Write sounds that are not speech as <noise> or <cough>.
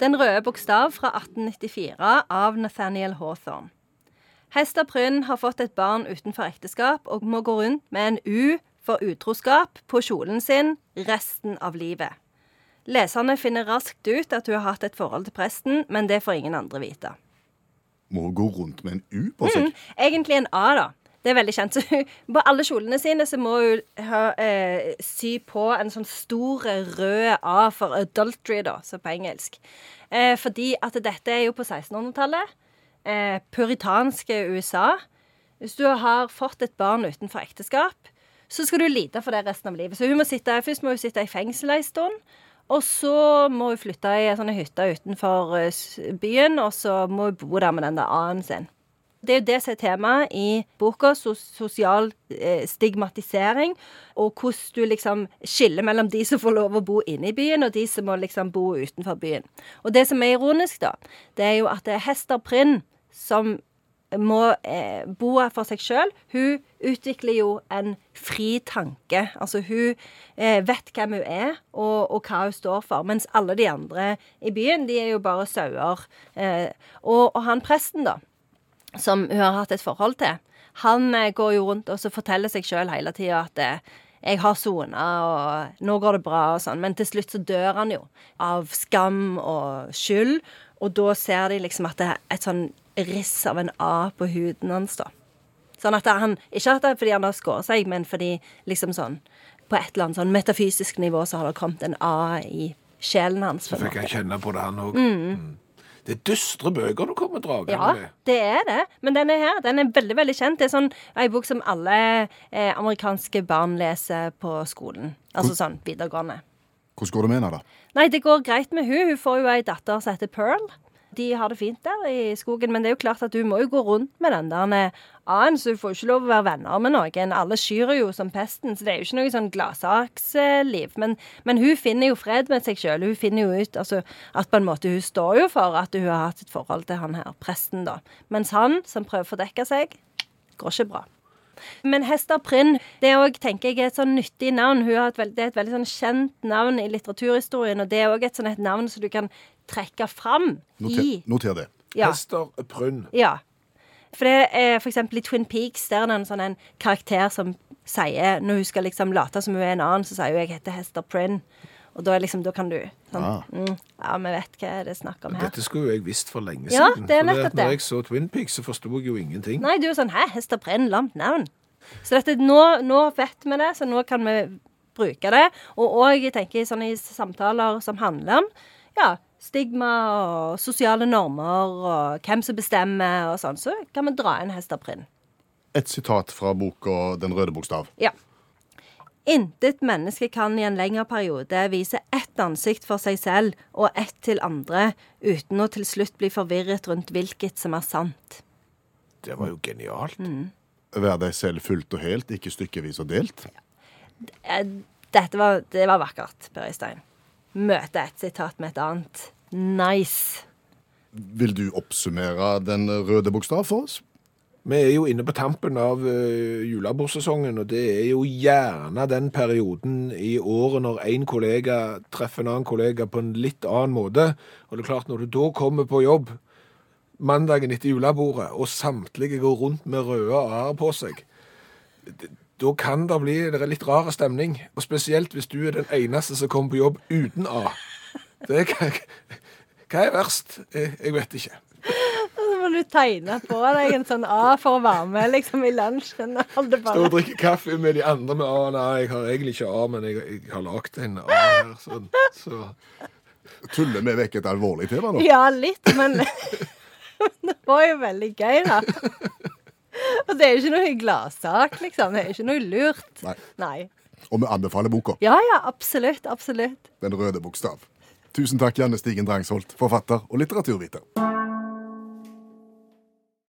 Den røde bokstav fra 1894 av Nathaniel Hawthorne. Hester Prynne har fått et barn utenfor ekteskap og må gå rundt med en U for utroskap på kjolen sin resten av livet. Leserne finner raskt ut at hun har hatt et forhold til presten, men det får ingen andre vite. Må hun gå rundt med en U på seg? Mm, egentlig en A, da. Det er veldig kjent. Så <laughs> på alle kjolene sine så må hun ha, eh, sy på en sånn stor rød A for adultery, da, så på engelsk. Eh, fordi at dette er jo på 1600-tallet. Eh, puritanske USA. Hvis du har fått et barn utenfor ekteskap, så skal du lide for det resten av livet. Så hun må sitte, først må hun sitte i fengsel en stund. Og så må hun flytte i ei sånn hytte utenfor eh, byen, og så må hun bo der med den der A-en sin. Det er jo det som er temaet i boka, sosial eh, stigmatisering, og hvordan du liksom skiller mellom de som får lov å bo inne i byen, og de som må liksom bo utenfor byen. Og det som er ironisk, da, det er jo at det er Hester Prind som må eh, bo her for seg sjøl. Hun utvikler jo en fri tanke. Altså hun eh, vet hvem hun er, og, og hva hun står for. Mens alle de andre i byen, de er jo bare sauer. Eh, og, og han presten, da, som hun har hatt et forhold til, han eh, går jo rundt og så forteller seg sjøl hele tida at eh, jeg har sona, og nå går det bra, og sånn. Men til slutt så dør han jo av skam og skyld. Og da ser de liksom at det er et sånn riss av en A på huden hans, da. Sånn at han Ikke at det er fordi han har skåret seg, men fordi liksom sånn På et eller annet sånn metafysisk nivå så har det kommet en A i sjelen hans. Så fikk han kjenne på det, han òg. Mm. Det er dystre bøker du kommer dragende Ja, med. det er det. Men den er her. Den er veldig veldig kjent. Det er sånn ei bok som alle eh, amerikanske barn leser på skolen. Altså sånn videregående. Hvordan går det med henne, da? Nei, det går greit med hun. Hun får jo ei datter som heter Pearl. De har det fint der i skogen, men det er jo klart at hun må jo gå rundt med den der A-en, så hun får ikke lov å være venner med noen. Alle skyr jo som pesten, så det er jo ikke noe sånn gladsaksliv. Men, men hun finner jo fred med seg sjøl. Hun finner jo ut altså, at på en måte hun står jo for at hun har hatt et forhold til han her presten, da. Mens han, som prøver å fordekke seg, går ikke bra. Men Hester Prinn det er også, tenker jeg, er et sånn nyttig navn. Hun har et veld, det er et veldig sånn kjent navn i litteraturhistorien, og det er òg et sånn et navn som du kan trekke fram Noter, i noter det. ja, Hester Prynn. ja. For det er for eksempel i Twin Peaks, der er det en sånn en karakter som sier Når hun skal liksom late som hun er en annen, så sier hun 'jeg heter Hester Prinn'. Og da, liksom, da kan du sånn Ah. mm, Ja, vi vet hva det er snakk om her. Dette skulle jo jeg visst for lenge Ja, siden. det er nettopp det. Når jeg så Twin Peaks, så forsto jeg jo ingenting. Nei, du er sånn 'hæ, Hester Prinn, lamt navn'. Så dette, nå, nå vet vi det, så nå kan vi bruke det. Og òg, jeg tenker, sånn i samtaler som handler om ja, stigma og sosiale normer og hvem som bestemmer og sånn, så kan vi dra en hest av Prinn. Et sitat fra boka 'Den røde bokstav'. Ja. Intet menneske kan i en lengre periode vise ett ansikt for seg selv og ett til andre, uten å til slutt bli forvirret rundt hvilket som er sant. Det var jo genialt. Mm. Være deg selv fullt og helt, ikke stykkevis og delt. Ja. Dette var, det var vakkert, Per Øystein. Møte et sitat med et annet. Nice. Vil du oppsummere Den røde bokstav for oss? Vi er jo inne på tampen av uh, julebordsesongen, og det er jo gjerne den perioden i året når en kollega treffer en annen kollega på en litt annen måte. Og det er klart, når du da kommer på jobb mandagen etter julebordet, og samtlige går rundt med røde a-er på seg, d- da kan det bli det er litt rar stemning. Og spesielt hvis du er den eneste som kommer på jobb uten A. Det kan, hva er verst? Jeg, jeg vet ikke. Så må du tegne på deg en sånn A for å være med liksom i lunsjen. Stå og drikke kaffe med de andre med A. Nei, jeg har egentlig ikke A, men jeg, jeg har lagd en A her. Sånn. Så Tuller vi vekk et alvorlig tema nå? Ja, litt, men <laughs> det var jo veldig gøy, da. Og det er jo ikke noe gladsak, liksom. Det er ikke noe lurt. Nei. Nei. Og vi anbefaler boka Ja ja, absolutt. Absolutt. Den røde bokstav. Tusen takk, Janne Stigen Drangsholt, forfatter og litteraturviter.